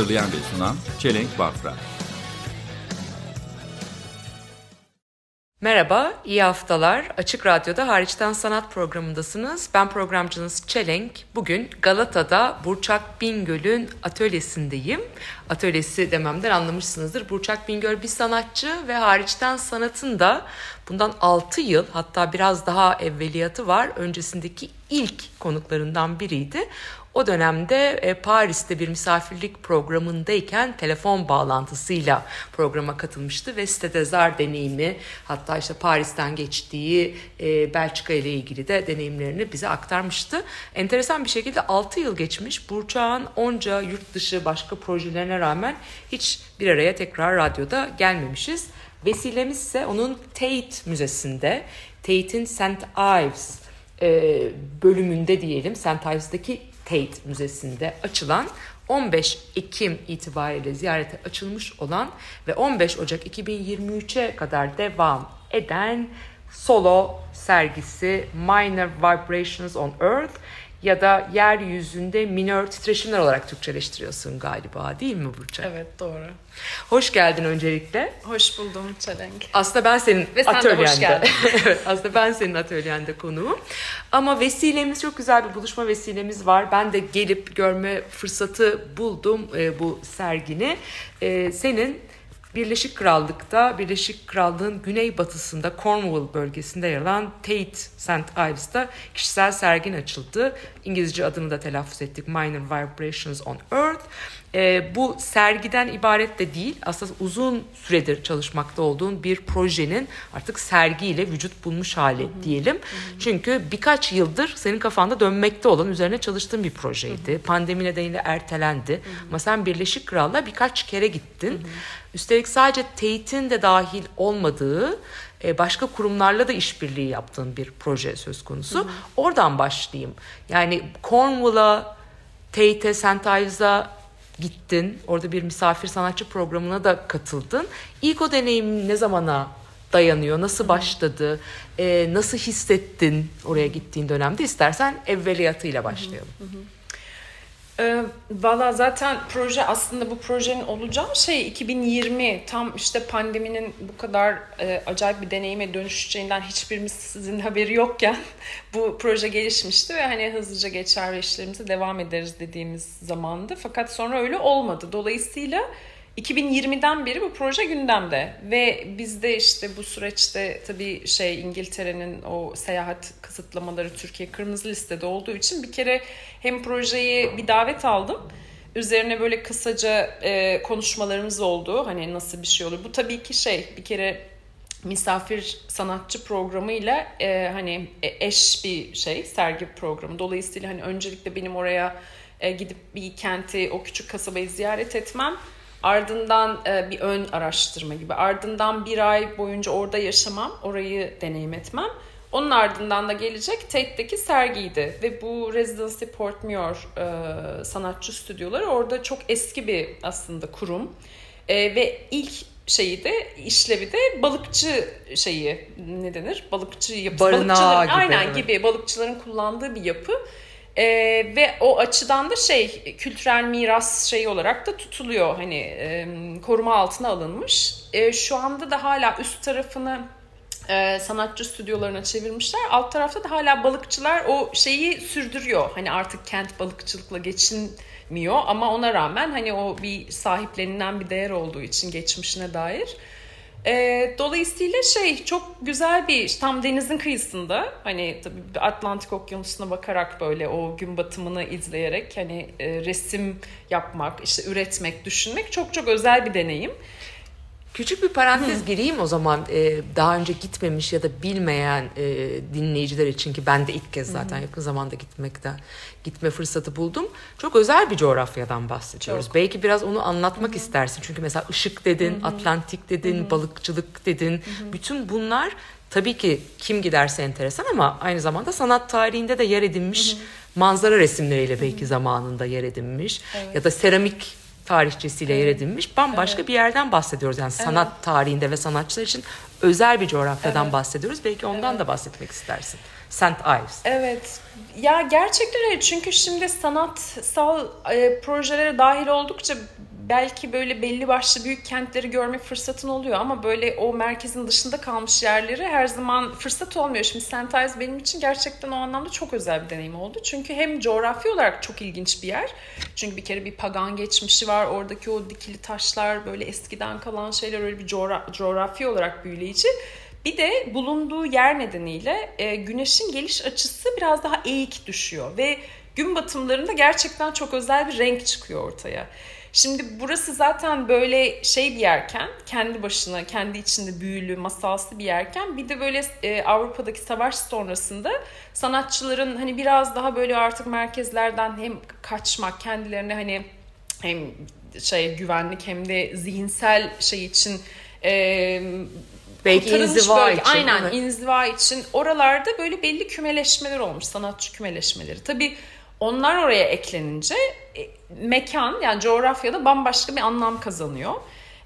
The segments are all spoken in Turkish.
Hazırlayan ve sunan Çelenk Bafra. Merhaba, iyi haftalar. Açık Radyo'da Hariçten Sanat programındasınız. Ben programcınız Çelenk. Bugün Galata'da Burçak Bingöl'ün atölyesindeyim. Atölyesi dememden anlamışsınızdır. Burçak Bingöl bir sanatçı ve hariçten sanatın da bundan 6 yıl hatta biraz daha evveliyatı var. Öncesindeki ilk konuklarından biriydi. O dönemde e, Paris'te bir misafirlik programındayken telefon bağlantısıyla programa katılmıştı ve sitede deneyimi hatta işte Paris'ten geçtiği e, Belçika ile ilgili de deneyimlerini bize aktarmıştı. Enteresan bir şekilde 6 yıl geçmiş Burçak'ın onca yurt dışı başka projelerine rağmen hiç bir araya tekrar radyoda gelmemişiz. Vesilemiz ise onun Tate Müzesi'nde, Tate'in St. Ives e, bölümünde diyelim, St. Ives'daki Tate Müzesi'nde açılan 15 Ekim itibariyle ziyarete açılmış olan ve 15 Ocak 2023'e kadar devam eden solo sergisi Minor Vibrations on Earth ya da yeryüzünde minör titreşimler olarak Türkçeleştiriyorsun galiba değil mi Burça? Evet doğru. Hoş geldin öncelikle. Hoş buldum Çelenk. Aslında ben senin Ve sen de atölyende. hoş geldin. evet, aslında ben senin atölyende konuğum. Ama vesilemiz çok güzel bir buluşma vesilemiz var. Ben de gelip görme fırsatı buldum e, bu sergini. E, senin Birleşik Krallık'ta, Birleşik Krallığın güneybatısında Cornwall bölgesinde yer alan Tate St. Ives'ta kişisel sergin açıldı. İngilizce adını da telaffuz ettik. Minor Vibrations on Earth. Ee, bu sergiden ibaret de değil, aslında uzun süredir çalışmakta olduğun bir projenin artık sergiyle vücut bulmuş hali diyelim. Çünkü birkaç yıldır senin kafanda dönmekte olan, üzerine çalıştığın bir projeydi. Pandemi nedeniyle ertelendi. Ama sen Birleşik Krallığa birkaç kere gittin. Üstelik sadece Tate'in de dahil olmadığı e, başka kurumlarla da işbirliği yaptığın bir proje söz konusu. Oradan başlayayım. Yani Cornwall'a, Tate'e, St. Ives'a gittin. Orada bir misafir sanatçı programına da katıldın. İlk o deneyim ne zamana dayanıyor? Nasıl başladı? E, nasıl hissettin oraya gittiğin dönemde? İstersen evveliyatıyla başlayalım. Ee, Valla zaten proje aslında bu projenin olacağı şey 2020 tam işte pandeminin bu kadar e, acayip bir deneyime dönüşeceğinden hiçbirimizin haberi yokken bu proje gelişmişti ve hani hızlıca geçer ve işlerimize devam ederiz dediğimiz zamandı. Fakat sonra öyle olmadı. Dolayısıyla 2020'den beri bu proje gündemde ve biz de işte bu süreçte tabii şey İngiltere'nin o seyahat kısıtlamaları Türkiye kırmızı listede olduğu için bir kere hem projeyi bir davet aldım. Üzerine böyle kısaca e, konuşmalarımız oldu. Hani nasıl bir şey olur. Bu tabii ki şey bir kere misafir sanatçı programıyla e, hani e, eş bir şey sergi programı. Dolayısıyla hani öncelikle benim oraya e, gidip bir kenti o küçük kasabayı ziyaret etmem. Ardından e, bir ön araştırma gibi. Ardından bir ay boyunca orada yaşamam, orayı deneyim etmem. Onun ardından da gelecek Tate'deki sergiydi. Ve bu Residency Portmore e, sanatçı stüdyoları orada çok eski bir aslında kurum. E, ve ilk şeyi de işlevi de balıkçı şeyi ne denir? Balıkçı yapısı. Barınağı Balıkçıların- gibi, Aynen evet. gibi balıkçıların kullandığı bir yapı. Ee, ve o açıdan da şey kültürel miras şeyi olarak da tutuluyor hani e, koruma altına alınmış. E, şu anda da hala üst tarafını e, sanatçı stüdyolarına çevirmişler. Alt tarafta da hala balıkçılar o şeyi sürdürüyor. Hani artık kent balıkçılıkla geçinmiyor ama ona rağmen hani o bir sahiplenilen bir değer olduğu için geçmişine dair. E, dolayısıyla şey çok güzel bir tam denizin kıyısında hani tabii Atlantik Okyanusu'na bakarak böyle o gün batımını izleyerek hani e, resim yapmak işte üretmek düşünmek çok çok özel bir deneyim. Küçük bir parantez gireyim o zaman Ee, daha önce gitmemiş ya da bilmeyen e, dinleyiciler için ki ben de ilk kez zaten yakın zamanda gitmekte gitme fırsatı buldum. Çok özel bir coğrafyadan bahsediyoruz. Çok. Belki biraz onu anlatmak istersin. Çünkü mesela ışık dedin, Atlantik dedin, balıkçılık dedin. Bütün bunlar tabii ki kim giderse enteresan ama aynı zamanda sanat tarihinde de yer edinmiş manzara resimleriyle belki zamanında yer edinmiş ya da seramik tarihçesiyle yer edinmiş bambaşka bir yerden bahsediyoruz. Yani sanat tarihinde ve sanatçılar için özel bir coğrafyadan bahsediyoruz. Belki ondan da bahsetmek istersin. St. Ives. Evet. Ya gerçekten öyle. Çünkü şimdi sanatsal e, projelere dahil oldukça belki böyle belli başlı büyük kentleri görme fırsatın oluyor ama böyle o merkezin dışında kalmış yerleri her zaman fırsat olmuyor. Şimdi St. Ives benim için gerçekten o anlamda çok özel bir deneyim oldu. Çünkü hem coğrafi olarak çok ilginç bir yer. Çünkü bir kere bir pagan geçmişi var. Oradaki o dikili taşlar böyle eskiden kalan şeyler öyle bir coğra- coğrafi olarak büyüleyici. Bir de bulunduğu yer nedeniyle e, güneşin geliş açısı biraz daha eğik düşüyor ve gün batımlarında gerçekten çok özel bir renk çıkıyor ortaya. Şimdi burası zaten böyle şey bir yerken, kendi başına, kendi içinde büyülü, masalsı bir yerken bir de böyle e, Avrupa'daki savaş sonrasında sanatçıların hani biraz daha böyle artık merkezlerden hem kaçmak, kendilerine hani hem şey güvenlik hem de zihinsel şey için e, Belki inziva bölge. için, Aynen evet. inziva için. Oralarda böyle belli kümeleşmeler olmuş. Sanatçı kümeleşmeleri. Tabii onlar oraya eklenince e, mekan yani coğrafyada bambaşka bir anlam kazanıyor.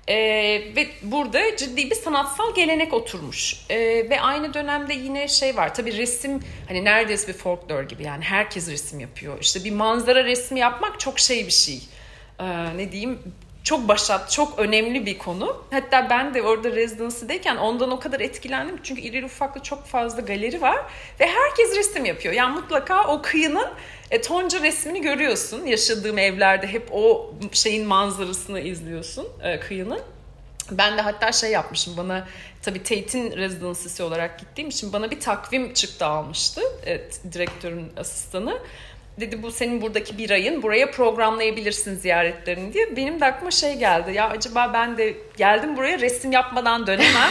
E, ve burada ciddi bir sanatsal gelenek oturmuş. E, ve aynı dönemde yine şey var. Tabii resim hani neredeyse bir folklor gibi yani herkes resim yapıyor. İşte bir manzara resmi yapmak çok şey bir şey. E, ne diyeyim çok başat, çok önemli bir konu. Hatta ben de orada residency'deyken ondan o kadar etkilendim. Çünkü iri ufaklı çok fazla galeri var. Ve herkes resim yapıyor. Yani mutlaka o kıyının e, tonca resmini görüyorsun. Yaşadığım evlerde hep o şeyin manzarasını izliyorsun e, kıyının. Ben de hatta şey yapmışım bana tabii Tate'in residency'si olarak gittiğim için bana bir takvim çıktı almıştı evet, direktörün asistanı. Dedi bu senin buradaki bir ayın buraya programlayabilirsin ziyaretlerini diye. Benim de aklıma şey geldi ya acaba ben de geldim buraya resim yapmadan dönemem.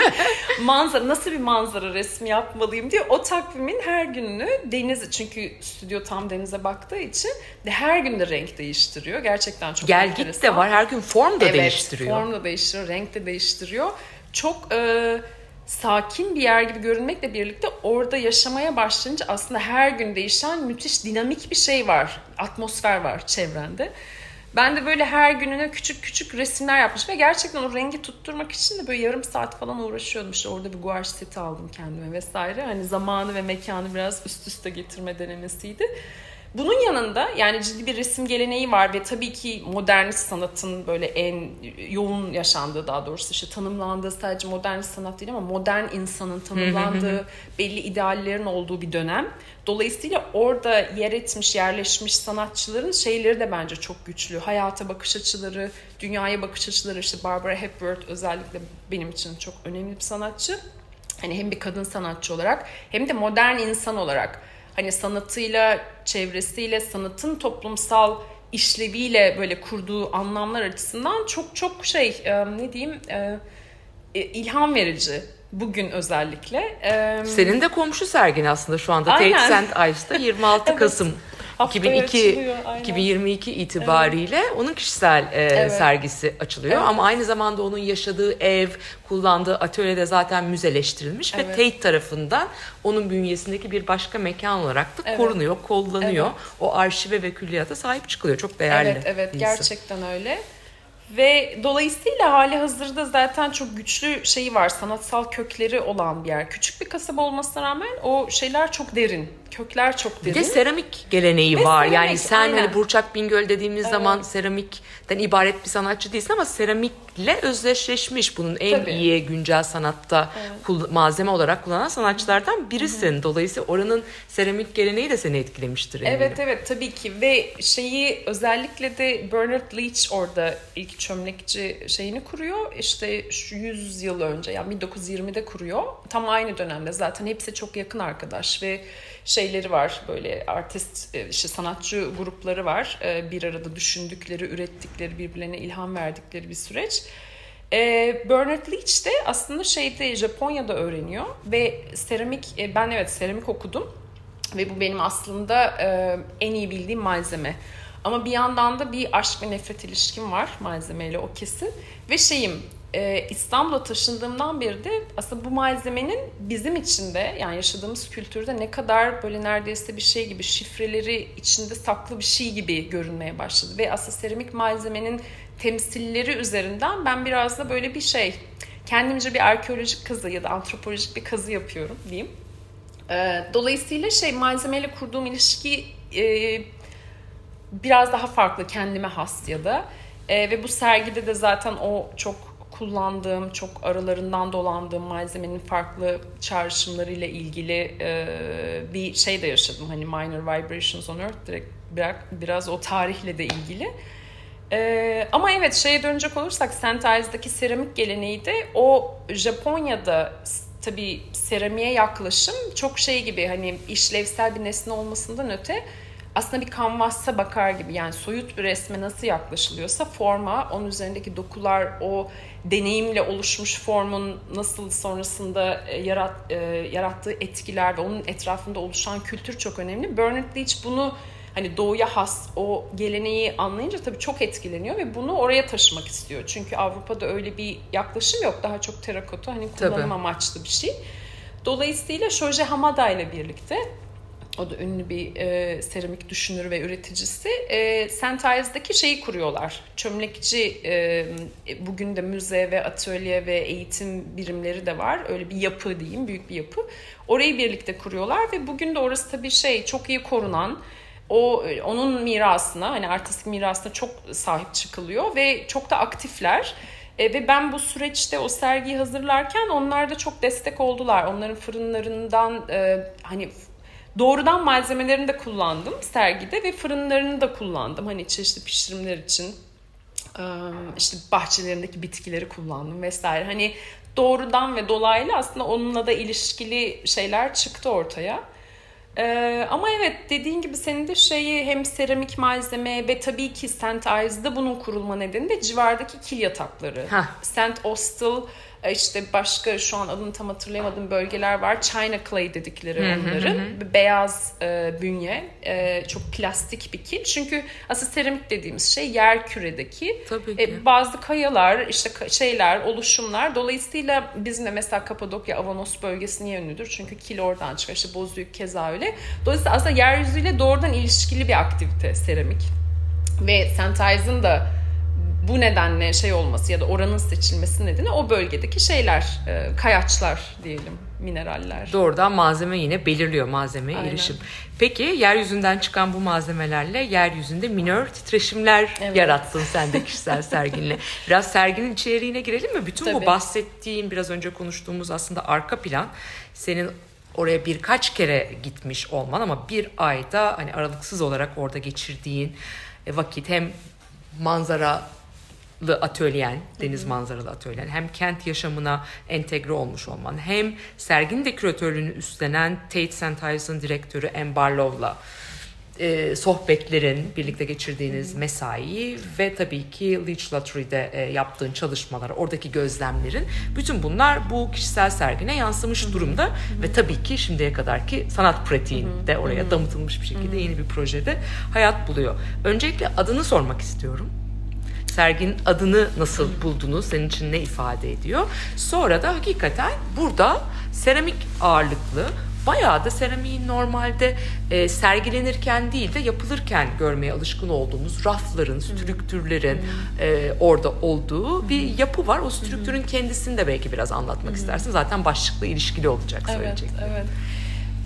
manzara nasıl bir manzara resmi yapmalıyım diye o takvimin her gününü deniz çünkü stüdyo tam denize baktığı için de her gün de renk değiştiriyor. Gerçekten çok Gel git de enteresan. var. Her gün form da Evet, değiştiriyor. form da değiştiriyor, renk de değiştiriyor. Çok e, sakin bir yer gibi görünmekle birlikte orada yaşamaya başlayınca aslında her gün değişen müthiş dinamik bir şey var. Atmosfer var çevrende. Ben de böyle her gününe küçük küçük resimler yapmış ve gerçekten o rengi tutturmak için de böyle yarım saat falan uğraşıyordum. İşte orada bir guaj seti aldım kendime vesaire. Hani zamanı ve mekanı biraz üst üste getirme denemesiydi. Bunun yanında yani ciddi bir resim geleneği var ve tabii ki modernist sanatın böyle en yoğun yaşandığı daha doğrusu işte tanımlandığı sadece modernist sanat değil ama modern insanın tanımlandığı belli ideallerin olduğu bir dönem. Dolayısıyla orada yer etmiş, yerleşmiş sanatçıların şeyleri de bence çok güçlü. Hayata bakış açıları, dünyaya bakış açıları işte Barbara Hepworth özellikle benim için çok önemli bir sanatçı. Hani hem bir kadın sanatçı olarak hem de modern insan olarak hani sanatıyla, çevresiyle, sanatın toplumsal işleviyle böyle kurduğu anlamlar açısından çok çok şey e, ne diyeyim e, e, ilham verici bugün özellikle. E, Senin de komşu sergin aslında şu anda Aynen. Tate St. Ives'ta 26 Evet. Kasım Haftaya 2002 açılıyor, aynen. 2022 itibariyle onun kişisel e, sergisi açılıyor Evet. ama aynı zamanda onun yaşadığı ev, kullandığı atölyede zaten müzeleştirilmiş ve Evet. Tate tarafından onun bünyesindeki bir başka mekan olarak da Evet. korunuyor, kollanıyor. Evet. O arşive ve külliyata sahip çıkılıyor. Çok değerli. Evet evet gerçekten öyle. Ve dolayısıyla hali hazırda zaten çok güçlü şeyi var. Sanatsal kökleri olan bir yer. Küçük bir kasaba olmasına rağmen o şeyler çok derin. Kökler çok Bir derin. de seramik geleneği Ve var. seramik, yani sen aynen. hani Burçak Bingöl dediğimiz zaman seramikten ibaret bir sanatçı değilsin ama seramikle özdeşleşmiş bunun en Tabii. iyi güncel sanatta kul- malzeme olarak kullanan sanatçılardan birisin. Dolayısıyla oranın seramik geleneği de seni etkilemiştir eminim. Evet evet tabii ki ve şeyi özellikle de Bernard Leach orada ilk çömlekçi şeyini kuruyor. İşte şu 100 yıl önce yani 1920'de kuruyor. Tam aynı dönemde zaten hepsi çok yakın arkadaş ve şeyleri var böyle artist e, işte sanatçı grupları var. E, Bir arada düşündükleri, ürettikleri, birbirlerine ilham verdikleri bir süreç. E, Bernard Leach de aslında şeyde Japonya'da öğreniyor ve seramik e, ben evet seramik okudum ve bu benim aslında en iyi bildiğim malzeme. Ama bir yandan da bir aşk ve nefret ilişkim var malzemeyle o kesin. Ve şeyim e, İstanbul'a taşındığımdan beri de aslında bu malzemenin bizim içinde yani yaşadığımız kültürde ne kadar böyle neredeyse bir şey gibi şifreleri içinde saklı bir şey gibi görünmeye başladı. Ve aslında seramik malzemenin temsilleri üzerinden ben biraz da böyle bir şey kendimce bir arkeolojik kazı ya da antropolojik bir kazı yapıyorum diyeyim. E, dolayısıyla şey malzemeyle kurduğum ilişki e, biraz daha farklı kendime has ya da e, ve bu sergide de zaten o çok kullandığım, çok aralarından dolandığım malzemenin farklı çağrışımlarıyla ilgili e, bir şey de yaşadım. Hani Minor Vibrations on Earth direkt biraz, biraz o tarihle de ilgili. E, ama evet şeye dönecek olursak St. Seramik geleneği de o Japonya'da tabii seramiğe yaklaşım çok şey gibi hani işlevsel bir nesne olmasından öte aslında bir kanvasa bakar gibi yani soyut bir resme nasıl yaklaşılıyorsa forma, onun üzerindeki dokular, o deneyimle oluşmuş formun nasıl sonrasında e, yarat, e, yarattığı etkiler ve onun etrafında oluşan kültür çok önemli. Bernard Leach bunu hani doğuya has o geleneği anlayınca tabii çok etkileniyor ve bunu oraya taşımak istiyor. Çünkü Avrupa'da öyle bir yaklaşım yok. Daha çok terakota hani kullanım Tabii. amaçlı bir şey. Dolayısıyla Shoji Hamada ile birlikte o da ünlü bir e, seramik düşünür ve üreticisi. E, St. Iles'daki şeyi kuruyorlar. Çömlekçi, e, bugün de müze ve atölye ve eğitim birimleri de var. Öyle bir yapı diyeyim, büyük bir yapı. Orayı birlikte kuruyorlar ve bugün de orası tabii şey çok iyi korunan, o onun mirasına hani artistik mirasına çok sahip çıkılıyor ve çok da aktifler. E, ve ben bu süreçte o sergiyi hazırlarken onlar da çok destek oldular. Onların fırınlarından e, hani doğrudan malzemelerini de kullandım sergide ve fırınlarını da kullandım. Hani çeşitli pişirimler için işte bahçelerindeki bitkileri kullandım vesaire. Hani doğrudan ve dolaylı aslında onunla da ilişkili şeyler çıktı ortaya. Ee, ama evet dediğin gibi senin de şeyi hem seramik malzeme ve tabii ki St. Iles'da bunun kurulma nedeni de civardaki kil yatakları. Hah. St. Austell işte başka şu an adını tam hatırlayamadığım bölgeler var. China clay dedikleri onların. Beyaz e, bünye. e, çok plastik bir kil. Çünkü aslında seramik dediğimiz şey yer küredeki e, bazı kayalar, işte şeyler, oluşumlar. Dolayısıyla bizim de mesela Kapadokya, Avanos bölgesi niye ünlüdür? Çünkü kil oradan çıkar. İşte Bozüyük keza öyle. Dolayısıyla aslında yeryüzüyle doğrudan ilişkili bir aktivite seramik. Ve St. Da bu nedenle şey olması ya da oranın seçilmesi nedeni o bölgedeki şeyler, e, kayaçlar diyelim, mineraller. Doğrudan malzeme yine belirliyor malzemeye Aynen. erişim. Peki yeryüzünden çıkan bu malzemelerle yeryüzünde minör titreşimler Evet. yarattın sen de kişisel serginle. Biraz serginin içeriğine girelim mi? Bütün bu Tabii. bahsettiğin biraz önce konuştuğumuz aslında arka plan senin oraya birkaç kere gitmiş olman ama bir ayda hani aralıksız olarak orada geçirdiğin e, vakit hem manzara atölyen, deniz manzaralı atölyen hem kent yaşamına entegre olmuş olman hem serginin de küratörlüğünü üstlenen Tate St. Iles'ın direktörü Anne Barlow'la e, sohbetlerin, birlikte geçirdiğiniz mesai ve tabii ki Leech Lottery'de e, yaptığın çalışmalar, oradaki gözlemlerin bütün bunlar bu kişisel sergine yansımış durumda ve tabii ki şimdiye kadarki sanat pratiğinde oraya damıtılmış bir şekilde yeni bir projede hayat buluyor. Öncelikle adını sormak istiyorum. Serginin adını nasıl buldunuz? Senin için ne ifade ediyor? Sonra da hakikaten burada seramik ağırlıklı bayağı da seramiğin normalde e, sergilenirken değil de yapılırken görmeye alışkın olduğumuz rafların, strüktürlerin e, orada olduğu bir yapı var. O strüktürün kendisini de belki biraz anlatmak istersin. Zaten başlıkla ilişkili olacak Evet, söyleyecek. evet.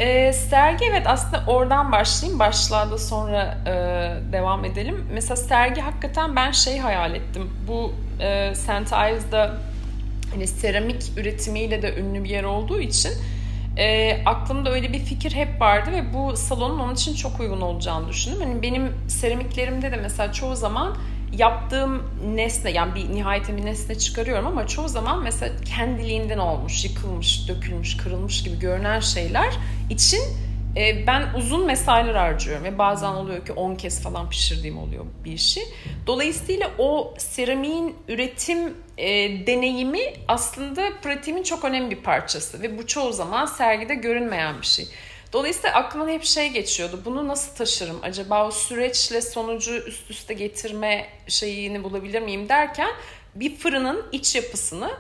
Ee, sergi evet aslında oradan başlayayım. Başlığa da sonra e, devam edelim. Mesela sergi hakikaten ben şey hayal ettim. Bu e, St. Iles'da hani seramik üretimiyle de ünlü bir yer olduğu için e, aklımda öyle bir fikir hep vardı ve bu salonun onun için çok uygun olacağını düşündüm. Hani benim seramiklerimde de mesela çoğu zaman yaptığım nesne yani bir nihayetinde bir nesne çıkarıyorum ama çoğu zaman mesela kendiliğinden olmuş, yıkılmış, dökülmüş, kırılmış gibi görünen şeyler için e, ben uzun mesailer harcıyorum ve bazen oluyor ki 10 kez falan pişirdiğim oluyor bir işi. Dolayısıyla o seramiğin üretim e, deneyimi aslında pratiğimin çok önemli bir parçası ve bu çoğu zaman sergide görünmeyen bir şey. Dolayısıyla aklıma hep şey geçiyordu. Bunu nasıl taşırım? Acaba o süreçle sonucu üst üste getirme şeyini bulabilir miyim derken bir fırının iç yapısını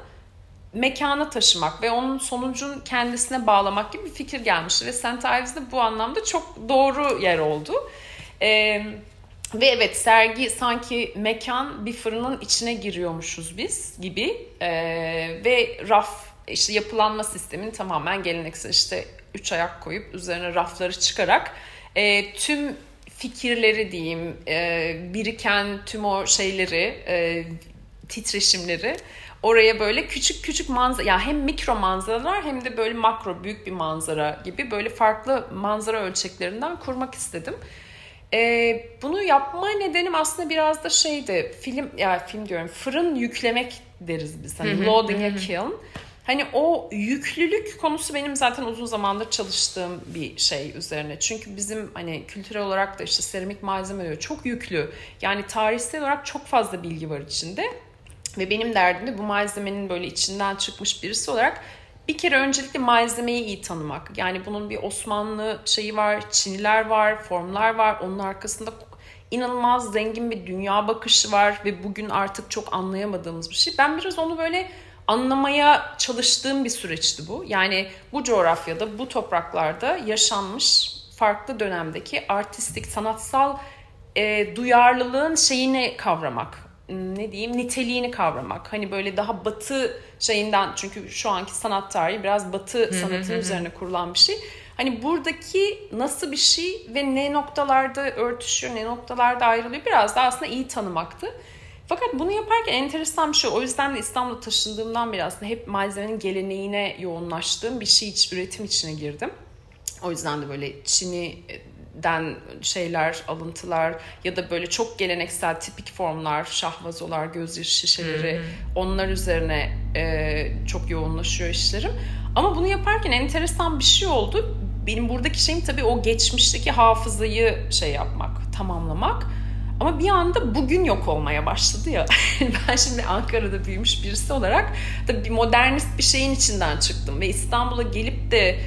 mekana taşımak ve onun sonucun kendisine bağlamak gibi bir fikir gelmişti. Ve St. Ives'de bu anlamda çok doğru yer oldu. Ee, ve evet sergi sanki mekan bir fırının içine giriyormuşuz biz gibi. Ee, ve raf işte yapılanma sistemin tamamen geleneksel işte üç ayak koyup üzerine rafları çıkarak e, tüm fikirleri diyeyim e, biriken tüm o şeyleri e, titreşimleri oraya böyle küçük küçük manzara ya hem mikro manzaralar hem de böyle makro büyük bir manzara gibi böyle farklı manzara ölçeklerinden kurmak istedim. Ee, bunu yapma nedenim aslında biraz da şeydi film ya film diyorum fırın yüklemek deriz biz hani loading a kiln. Hani o yüklülük konusu benim zaten uzun zamandır çalıştığım bir şey üzerine. Çünkü bizim hani kültürel olarak da işte seramik malzemeleri çok yüklü. Yani tarihsel olarak çok fazla bilgi var içinde. Ve benim derdim de bu malzemenin böyle içinden çıkmış birisi olarak bir kere öncelikle malzemeyi iyi tanımak. Yani bunun bir Osmanlı şeyi var, Çiniler var, formlar var. Onun arkasında inanılmaz zengin bir dünya bakışı var ve bugün artık çok anlayamadığımız bir şey. Ben biraz onu böyle anlamaya çalıştığım bir süreçti bu. Yani bu coğrafyada, bu topraklarda yaşanmış farklı dönemdeki artistik, sanatsal e, duyarlılığın şeyini kavramak. Ne diyeyim niteliğini kavramak. Hani böyle daha batı şeyinden çünkü şu anki sanat tarihi biraz batı sanatının üzerine kurulan bir şey. Hani buradaki nasıl bir şey ve ne noktalarda örtüşüyor, ne noktalarda ayrılıyor biraz da aslında iyi tanımaktı. Fakat bunu yaparken enteresan bir şey. O yüzden de İstanbul'a taşındığımdan beri aslında hep malzemenin geleneğine yoğunlaştığım bir şey iç, üretim içine girdim. O yüzden de böyle Çin'den şeyler, alıntılar ya da böyle çok geleneksel tipik formlar, şahvazolar, gözyaşı şişeleri onlar üzerine e, çok yoğunlaşıyor işlerim. Ama bunu yaparken enteresan bir şey oldu. Benim buradaki şeyim tabii o geçmişteki hafızayı şey yapmak, tamamlamak. Ama bir anda bugün yok olmaya başladı ya. ben şimdi Ankara'da büyümüş birisi olarak tabii bir modernist bir şeyin içinden çıktım. Ve İstanbul'a gelip de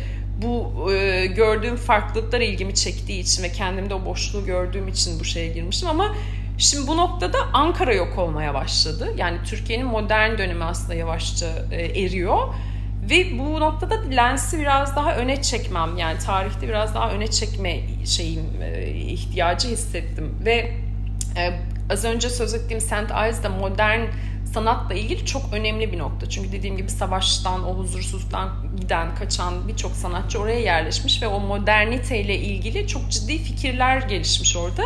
bu e, gördüğüm farklılıklar ilgimi çektiği için ve kendimde o boşluğu gördüğüm için bu şeye girmiştim. Ama şimdi bu noktada Ankara yok olmaya başladı. Yani Türkiye'nin modern dönemi aslında yavaşça e, eriyor. Ve bu noktada lensi biraz daha öne çekmem yani tarihte biraz daha öne çekme şeyim e, ihtiyacı hissettim ve az önce söz ettiğim St. Ives'da modern sanatla ilgili çok önemli bir nokta. Çünkü dediğim gibi savaştan, o huzursuzluktan giden, kaçan birçok sanatçı oraya yerleşmiş ve o moderniteyle ilgili çok ciddi fikirler gelişmiş orada.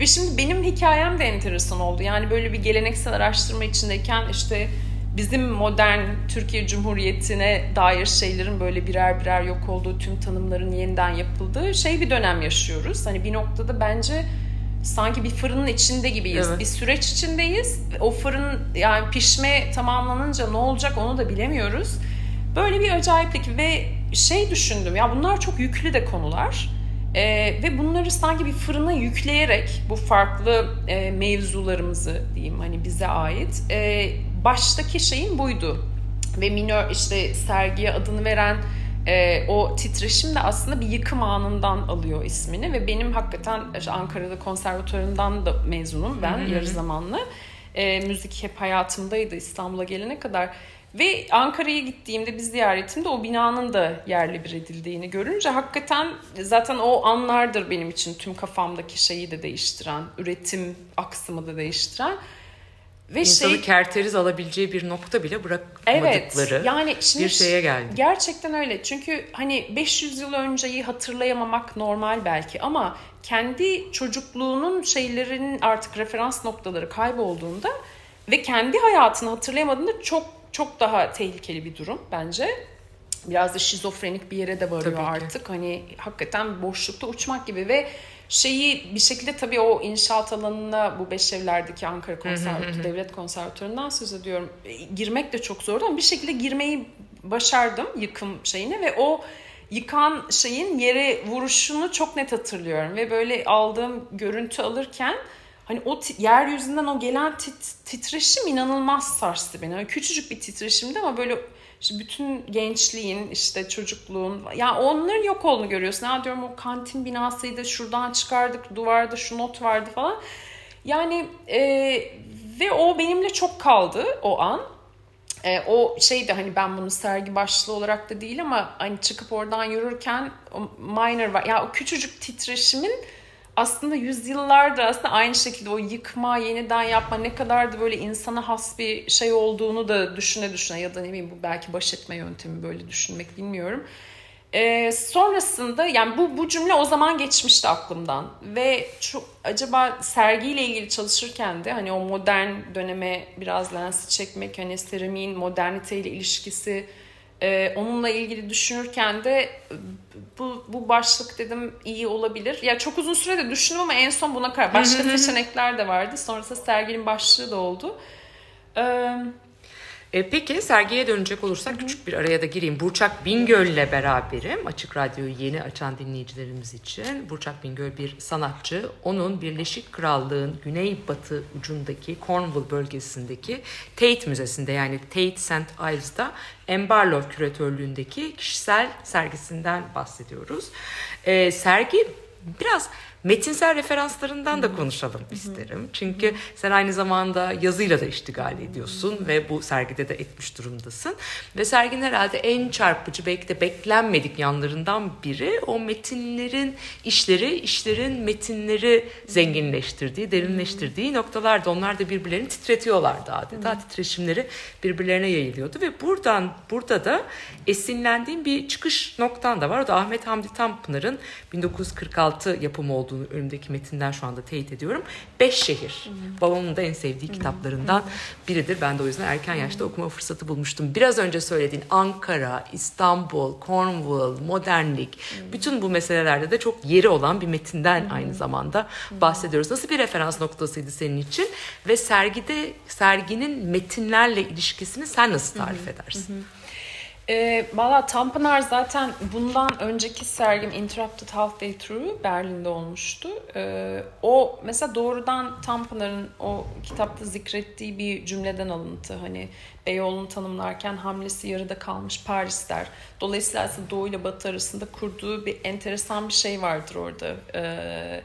Ve şimdi benim hikayem de enteresan oldu. Yani böyle bir geleneksel araştırma içindeyken işte bizim modern Türkiye Cumhuriyeti'ne dair şeylerin böyle birer birer yok olduğu, tüm tanımların yeniden yapıldığı şey bir dönem yaşıyoruz. Hani bir noktada bence sanki bir fırının içinde gibiyiz. Evet. Bir süreç içindeyiz. O fırın yani pişme tamamlanınca ne olacak onu da bilemiyoruz. Böyle bir acayiplik ve şey düşündüm ya bunlar çok yüklü de konular. Ee, ve bunları sanki bir fırına yükleyerek bu farklı e, mevzularımızı diyeyim hani bize ait e, baştaki şeyin buydu. Ve minör işte sergiye adını veren e, o titreşim de aslında bir yıkım anından alıyor ismini ve benim hakikaten işte Ankara'da konservatuarından da mezunum ben yarı zamanlı. E, müzik hep hayatımdaydı İstanbul'a gelene kadar. Ve Ankara'ya gittiğimde bir ziyaretimde o binanın da yerli bir edildiğini görünce hakikaten zaten o anlardır benim için tüm kafamdaki şeyi de değiştiren, üretim aksımı da değiştiren. Ve İnsanı şey kerteriz alabileceği bir nokta bile bırakmadıkları Evet. Yani şimdi bir şeye geldi. Gerçekten öyle. Çünkü hani 500 yıl önceyi hatırlayamamak normal belki ama kendi çocukluğunun şeylerinin artık referans noktaları kaybolduğunda ve kendi hayatını hatırlayamadığında çok çok daha tehlikeli bir durum bence. Biraz da şizofrenik bir yere de varıyor Tabii ki. artık. Hani hakikaten boşlukta uçmak gibi ve şeyi bir şekilde tabii o inşaat alanına bu beş evlerdeki Ankara Konservatuarı, Devlet Konservatuarı'ndan söz ediyorum. E, Girmek de çok zordu ama bir şekilde girmeyi başardım yıkım şeyine ve o yıkan şeyin yere vuruşunu çok net hatırlıyorum ve böyle aldığım görüntü alırken hani o yeryüzünden o gelen tit- titreşim inanılmaz sarstı beni. Yani küçücük bir titreşimdi ama böyle işte bütün gençliğin işte çocukluğun yani onların yok olduğunu görüyorsun. Ya diyorum o kantin binasıydı şuradan çıkardık duvarda şu not vardı falan. Yani e, ve o benimle çok kaldı o an. E, o şey de hani ben bunu sergi başlığı olarak da değil ama hani çıkıp oradan yürürken o minor var. Ya o küçücük titreşimin aslında yüzyıllardır aslında aynı şekilde o yıkma, yeniden yapma ne kadar da böyle insana has bir şey olduğunu da düşüne düşüne ya da ne bileyim bu belki baş etme yöntemi böyle düşünmek bilmiyorum. Ee, sonrasında yani bu bu cümle o zaman geçmişti aklımdan ve çok acaba sergiyle ilgili çalışırken de hani o modern döneme biraz lensi çekmek hani seramiğin moderniteyle ilişkisi e, onunla ilgili düşünürken de bu, bu başlık dedim iyi olabilir. Ya çok uzun sürede düşündüm ama en son buna karar. Başka seçenekler de vardı. Sonrasında serginin başlığı da oldu. Ee, E, peki sergiye dönecek olursak küçük bir araya da gireyim. Burçak Bingöl'le beraberim. Açık Radyo'yu yeni açan dinleyicilerimiz için. Burçak Bingöl bir sanatçı. Onun Birleşik Krallığın güneybatı ucundaki Cornwall bölgesindeki Tate Müzesi'nde yani Tate St. Ives'da Embarlow küratörlüğündeki kişisel sergisinden bahsediyoruz. E, sergi biraz metinsel referanslarından da konuşalım isterim. Çünkü sen aynı zamanda yazıyla da iştigal ediyorsun ve bu sergide de etmiş durumdasın. Ve serginin herhalde en çarpıcı belki de beklenmedik yanlarından biri o metinlerin işleri, işlerin metinleri zenginleştirdiği, derinleştirdiği noktalarda onlar da birbirlerini titretiyorlardı adeta. Titreşimleri birbirlerine yayılıyordu ve buradan burada da esinlendiğim bir çıkış noktan da var. O da Ahmet Hamdi Tanpınar'ın 1946 yapımı olduğunu önümdeki metinden şu anda teyit ediyorum. Beş Şehir. Babamın da en sevdiği kitaplarından biridir. Ben de o yüzden erken yaşta okuma fırsatı bulmuştum. Biraz önce söylediğin Ankara, İstanbul, Cornwall, modernlik bütün bu meselelerde de çok yeri olan bir metinden aynı zamanda bahsediyoruz. Nasıl bir referans noktasıydı senin için ve sergide serginin metinlerle ilişkisini sen nasıl tarif edersin? E, Valla Tanpınar zaten bundan önceki sergim Interrupted Half Day Through Berlin'de olmuştu. E, o mesela doğrudan Tanpınar'ın o kitapta zikrettiği bir cümleden alıntı. Hani Beyoğlu'nu tanımlarken hamlesi yarıda kalmış Paris der. Dolayısıyla aslında Doğu ile Batı arasında kurduğu bir enteresan bir şey vardır orada. E,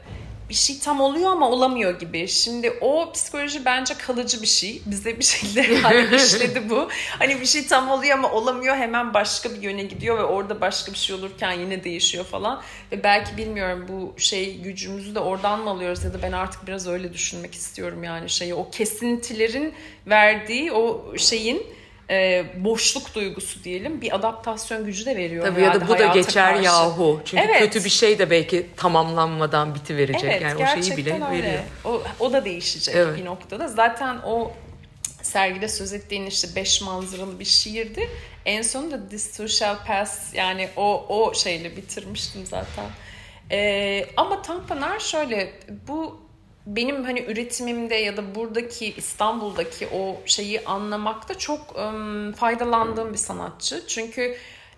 bir şey tam oluyor ama olamıyor gibi. Şimdi o psikoloji bence kalıcı bir şey. Bize bir şekilde hani işledi bu. Hani bir şey tam oluyor ama olamıyor hemen başka bir yöne gidiyor ve orada başka bir şey olurken yine değişiyor falan. Ve belki bilmiyorum bu şey gücümüzü de oradan mı alıyoruz ya da ben artık biraz öyle düşünmek istiyorum yani şeyi. O kesintilerin verdiği o şeyin e, boşluk duygusu diyelim bir adaptasyon gücü de veriyor. Tabii ya da bu da geçer karşı. yahu. Çünkü Evet. kötü bir şey de belki tamamlanmadan biti verecek. Evet, yani o şeyi bile öyle. veriyor. O, o da değişecek Evet. bir noktada. Zaten o sergide söz ettiğin işte beş manzaralı bir şiirdi. En sonunda This Too Shall Pass yani o, o şeyle bitirmiştim zaten. Ee, ama Tanpınar şöyle bu benim hani üretimimde ya da buradaki İstanbul'daki o şeyi anlamakta çok ım, faydalandığım bir sanatçı. Çünkü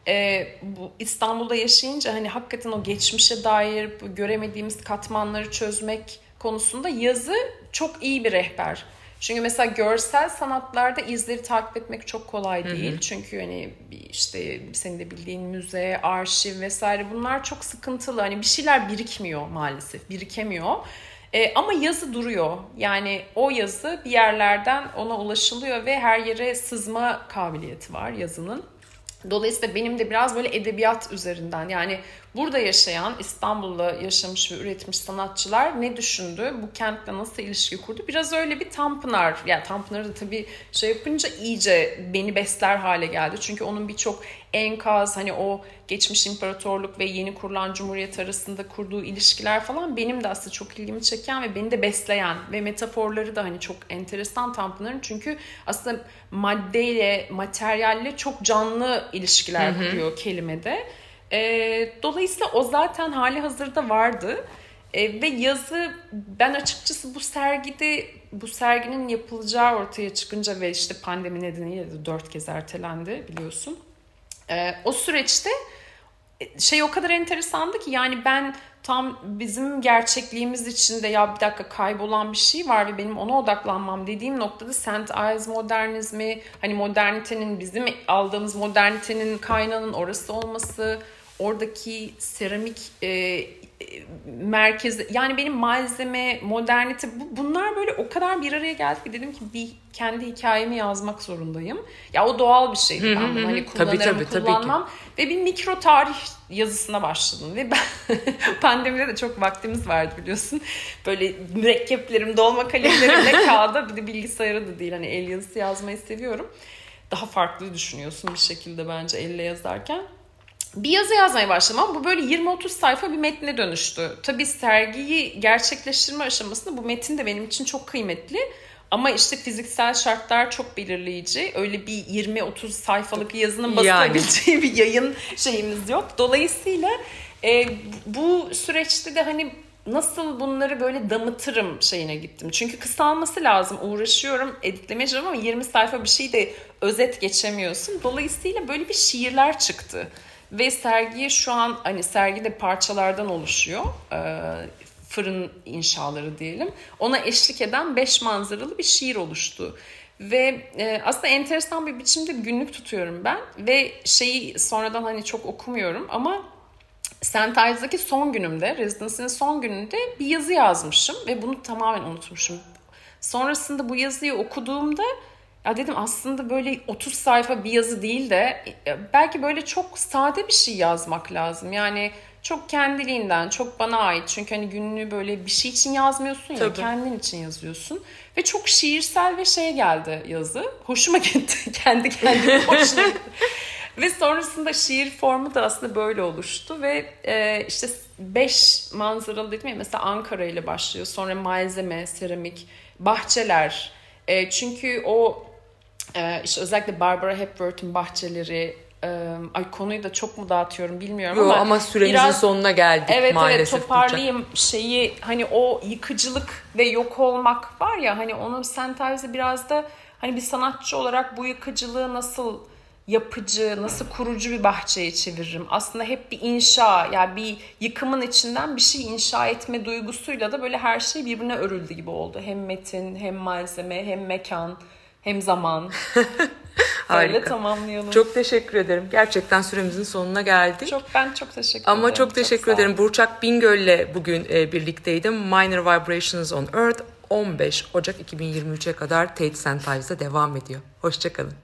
e, bu İstanbul'da yaşayınca hani hakikaten o geçmişe dair bu göremediğimiz katmanları çözmek konusunda yazı çok iyi bir rehber. Çünkü mesela görsel sanatlarda izleri takip etmek çok kolay değil. Çünkü hani işte senin de bildiğin müze, arşiv vesaire bunlar çok sıkıntılı. Hani bir şeyler birikmiyor maalesef, birikemiyor. E, ama yazı duruyor. Yani o yazı bir yerlerden ona ulaşılıyor ve her yere sızma kabiliyeti var yazının. Dolayısıyla benim de biraz böyle edebiyat üzerinden yani burada yaşayan İstanbul'da yaşamış ve üretmiş sanatçılar ne düşündü? Bu kentle nasıl ilişki kurdu? Biraz öyle bir Tanpınar. Yani Tanpınar'ı da tabii şey yapınca iyice beni besler hale geldi. Çünkü onun birçok enkaz hani o geçmiş imparatorluk ve yeni kurulan cumhuriyet arasında kurduğu ilişkiler falan benim de aslında çok ilgimi çeken ve beni de besleyen ve metaforları da hani çok enteresan Tanpınar'ın çünkü aslında maddeyle, materyalle çok canlı ilişkiler kuruyor kelimede. Ee, dolayısıyla o zaten hali hazırda vardı. Ee, ve yazı ben açıkçası bu sergide bu serginin yapılacağı ortaya çıkınca ve işte pandemi nedeniyle de dört kez ertelendi biliyorsun. Ee, o süreçte şey o kadar enteresandı ki yani ben tam bizim gerçekliğimiz içinde ya bir dakika kaybolan bir şey var ve benim ona odaklanmam dediğim noktada St. Ives modernizmi hani modernitenin bizim aldığımız modernitenin kaynağının orası olması oradaki seramik e, e, merkezi yani benim malzeme, modernite bu, bunlar böyle o kadar bir araya geldi ki dedim ki bir kendi hikayemi yazmak zorundayım. Ya o doğal bir şeydi ben bunu hani kullanırım Tabii, tabii, tabii ki. kullanmam ve bir mikro tarih yazısına başladım ve ben pandemide de çok vaktimiz vardı biliyorsun. Böyle mürekkeplerim, dolma kalemlerimle kağıda bir de bilgisayara da değil hani el yazısı yazmayı seviyorum. Daha farklı düşünüyorsun bir şekilde bence elle yazarken bir yazı yazmaya başladım ama bu böyle 20-30 sayfa bir metne dönüştü. Tabii sergiyi gerçekleştirme aşamasında bu metin de benim için çok kıymetli. Ama işte fiziksel şartlar çok belirleyici. Öyle bir 20-30 sayfalık yazının basılabileceği bir yayın şeyimiz yok. Dolayısıyla e, bu süreçte de hani nasıl bunları böyle damıtırım şeyine gittim. Çünkü kısalması lazım. Uğraşıyorum, editlemeyeceğim ama 20 sayfa bir şey de özet geçemiyorsun. Dolayısıyla böyle bir şiirler çıktı. Ve sergiye şu an hani sergi de parçalardan oluşuyor. Ee, fırın inşaları diyelim. Ona eşlik eden beş manzaralı bir şiir oluştu. Ve e, aslında enteresan bir biçimde günlük tutuyorum ben. Ve şeyi sonradan hani çok okumuyorum ama St. Ives'daki son günümde, residency'nin son gününde bir yazı yazmışım ve bunu tamamen unutmuşum. Sonrasında bu yazıyı okuduğumda ya dedim aslında böyle 30 sayfa bir yazı değil de e, belki böyle çok sade bir şey yazmak lazım. Yani çok kendiliğinden, çok bana ait. Çünkü hani günlüğü böyle bir şey için yazmıyorsun ya, Tabii. kendin için yazıyorsun. Ve çok şiirsel ve şey geldi yazı. Hoşuma gitti. Kendi kendime hoşuma gitti. Ve sonrasında şiir formu da aslında böyle oluştu ve e, işte beş manzaralı dedim ya mesela Ankara ile başlıyor. Sonra malzeme, seramik, bahçeler. E, çünkü o e, işte özellikle Barbara Hepworth'un bahçeleri e, ay konuyu da çok mu dağıtıyorum bilmiyorum Yo, ama ama süremizin biraz- sonuna geldik Evet maalesef. evet toparlayayım şeyi hani o yıkıcılık ve yok olmak var ya hani onu St. Ives'e biraz da hani bir sanatçı olarak bu yıkıcılığı nasıl yapıcı, nasıl kurucu bir bahçeye çeviririm. Aslında hep bir inşa, yani bir yıkımın içinden bir şey inşa etme duygusuyla da böyle her şey birbirine örüldü gibi oldu. Hem metin, hem malzeme, hem mekan, hem zaman. Böyle Harika. tamamlayalım. Çok, Çok teşekkür ederim. Gerçekten süremizin sonuna geldik. ben çok teşekkür ederim. Ama çok teşekkür ol. ederim. Burçak Bingöl'le bugün e, birlikteydim. Minor Vibrations on Earth 15 Ocak 2023'e kadar Tate. Ives'da devam ediyor. Hoşçakalın.